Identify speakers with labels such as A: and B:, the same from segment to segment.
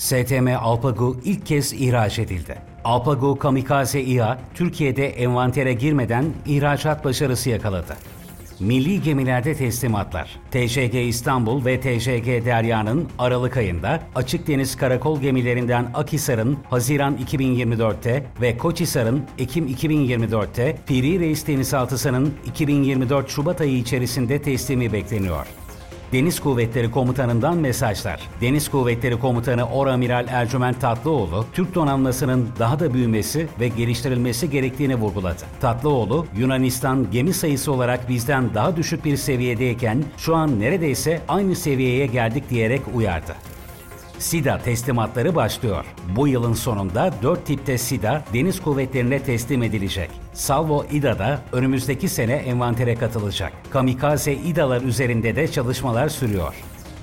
A: STM Alpago ilk kez ihraç edildi. Alpago Kamikaze İHA, Türkiye'de envantere girmeden ihracat başarısı yakaladı. Milli gemilerde teslimatlar. TCG İstanbul ve TCG Derya'nın Aralık ayında Açık Deniz Karakol gemilerinden Akhisar'ın Haziran 2024'te ve Koçhisar'ın Ekim 2024'te, Piri Reis Denizaltısı'nın 2024 Şubat ayı içerisinde teslimi bekleniyor. Deniz Kuvvetleri Komutanı'ndan mesajlar. Deniz Kuvvetleri Komutanı Oramiral Ercüment Tatlıoğlu, Türk donanmasının daha da büyümesi ve geliştirilmesi gerektiğini vurguladı. Tatlıoğlu, Yunanistan gemi sayısı olarak bizden daha düşük bir seviyedeyken şu an neredeyse aynı seviyeye geldik diyerek uyardı. SIDA teslimatları başlıyor. Bu yılın sonunda 4 tipte SIDA deniz kuvvetlerine teslim edilecek. Salvo İDA da önümüzdeki sene envantere katılacak. Kamikaze İDA'lar üzerinde de çalışmalar sürüyor.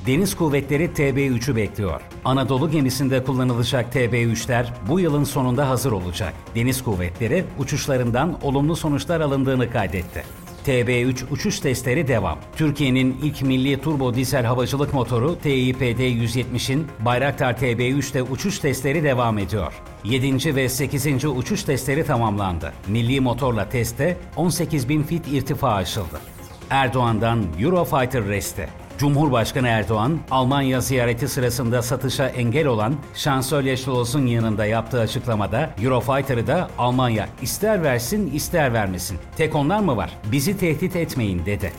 A: Deniz Kuvvetleri TB3'ü bekliyor. Anadolu gemisinde kullanılacak TB3'ler bu yılın sonunda hazır olacak. Deniz Kuvvetleri uçuşlarından olumlu sonuçlar alındığını kaydetti. TB3 uçuş testleri devam. Türkiye'nin ilk milli turbo dizel havacılık motoru TİPD 170'in Bayraktar TB3'te uçuş testleri devam ediyor. 7. ve 8. uçuş testleri tamamlandı. Milli motorla testte 18.000 fit irtifa aşıldı. Erdoğan'dan Eurofighter resti. Cumhurbaşkanı Erdoğan, Almanya ziyareti sırasında satışa engel olan Şansölye Schloss'un yanında yaptığı açıklamada Eurofighter'ı da Almanya ister versin ister vermesin. Tek onlar mı var? Bizi tehdit etmeyin dedi.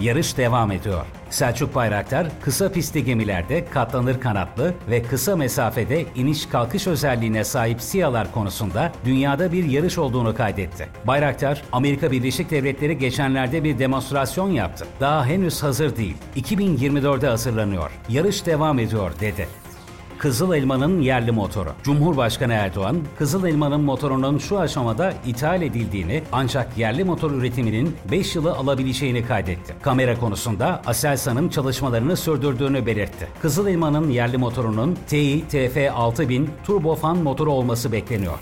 A: Yarış devam ediyor. Selçuk Bayraktar kısa pistli gemilerde katlanır kanatlı ve kısa mesafede iniş kalkış özelliğine sahip SİHA'lar konusunda dünyada bir yarış olduğunu kaydetti. Bayraktar, Amerika Birleşik Devletleri geçenlerde bir demonstrasyon yaptı. Daha henüz hazır değil. 2024'de hazırlanıyor. Yarış devam ediyor dedi. Kızıl Elma'nın yerli motoru. Cumhurbaşkanı Erdoğan, Kızıl Elma'nın motorunun şu aşamada ithal edildiğini ancak yerli motor üretiminin 5 yılı alabileceğini kaydetti. Kamera konusunda Aselsan'ın çalışmalarını sürdürdüğünü belirtti. Kızıl Elma'nın yerli motorunun TI TF6000 turbofan motoru olması bekleniyor.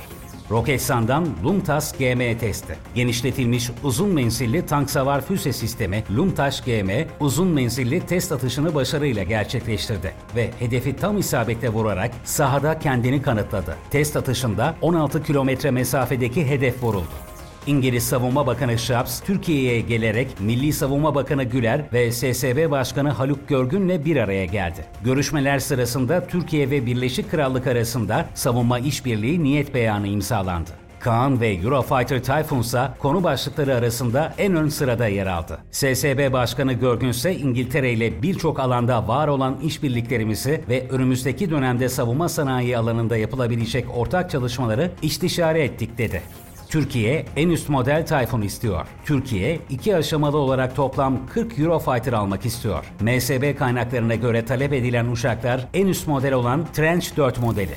A: Roketsan'dan Lumtas GM testi. Genişletilmiş uzun menzilli tank savar füze sistemi Lumtaş GM uzun menzilli test atışını başarıyla gerçekleştirdi ve hedefi tam isabetle vurarak sahada kendini kanıtladı. Test atışında 16 kilometre mesafedeki hedef vuruldu. İngiliz Savunma Bakanı Shapps, Türkiye'ye gelerek Milli Savunma Bakanı Güler ve SSB Başkanı Haluk Görgün'le bir araya geldi. Görüşmeler sırasında Türkiye ve Birleşik Krallık arasında savunma işbirliği niyet beyanı imzalandı. Kaan ve Eurofighter Typhoon ise konu başlıkları arasında en ön sırada yer aldı. SSB Başkanı Görgün ise İngiltere ile birçok alanda var olan işbirliklerimizi ve önümüzdeki dönemde savunma sanayi alanında yapılabilecek ortak çalışmaları istişare ettik dedi. Türkiye en üst model Typhoon istiyor. Türkiye iki aşamalı olarak toplam 40 Eurofighter almak istiyor. MSB kaynaklarına göre talep edilen uçaklar en üst model olan Trench 4 modeli.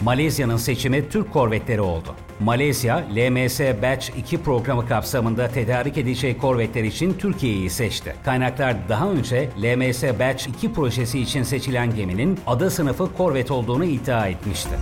A: Malezya'nın seçimi Türk korvetleri oldu. Malezya, LMS Batch 2 programı kapsamında tedarik edeceği korvetler için Türkiye'yi seçti. Kaynaklar daha önce LMS Batch 2 projesi için seçilen geminin ada sınıfı korvet olduğunu iddia etmişti.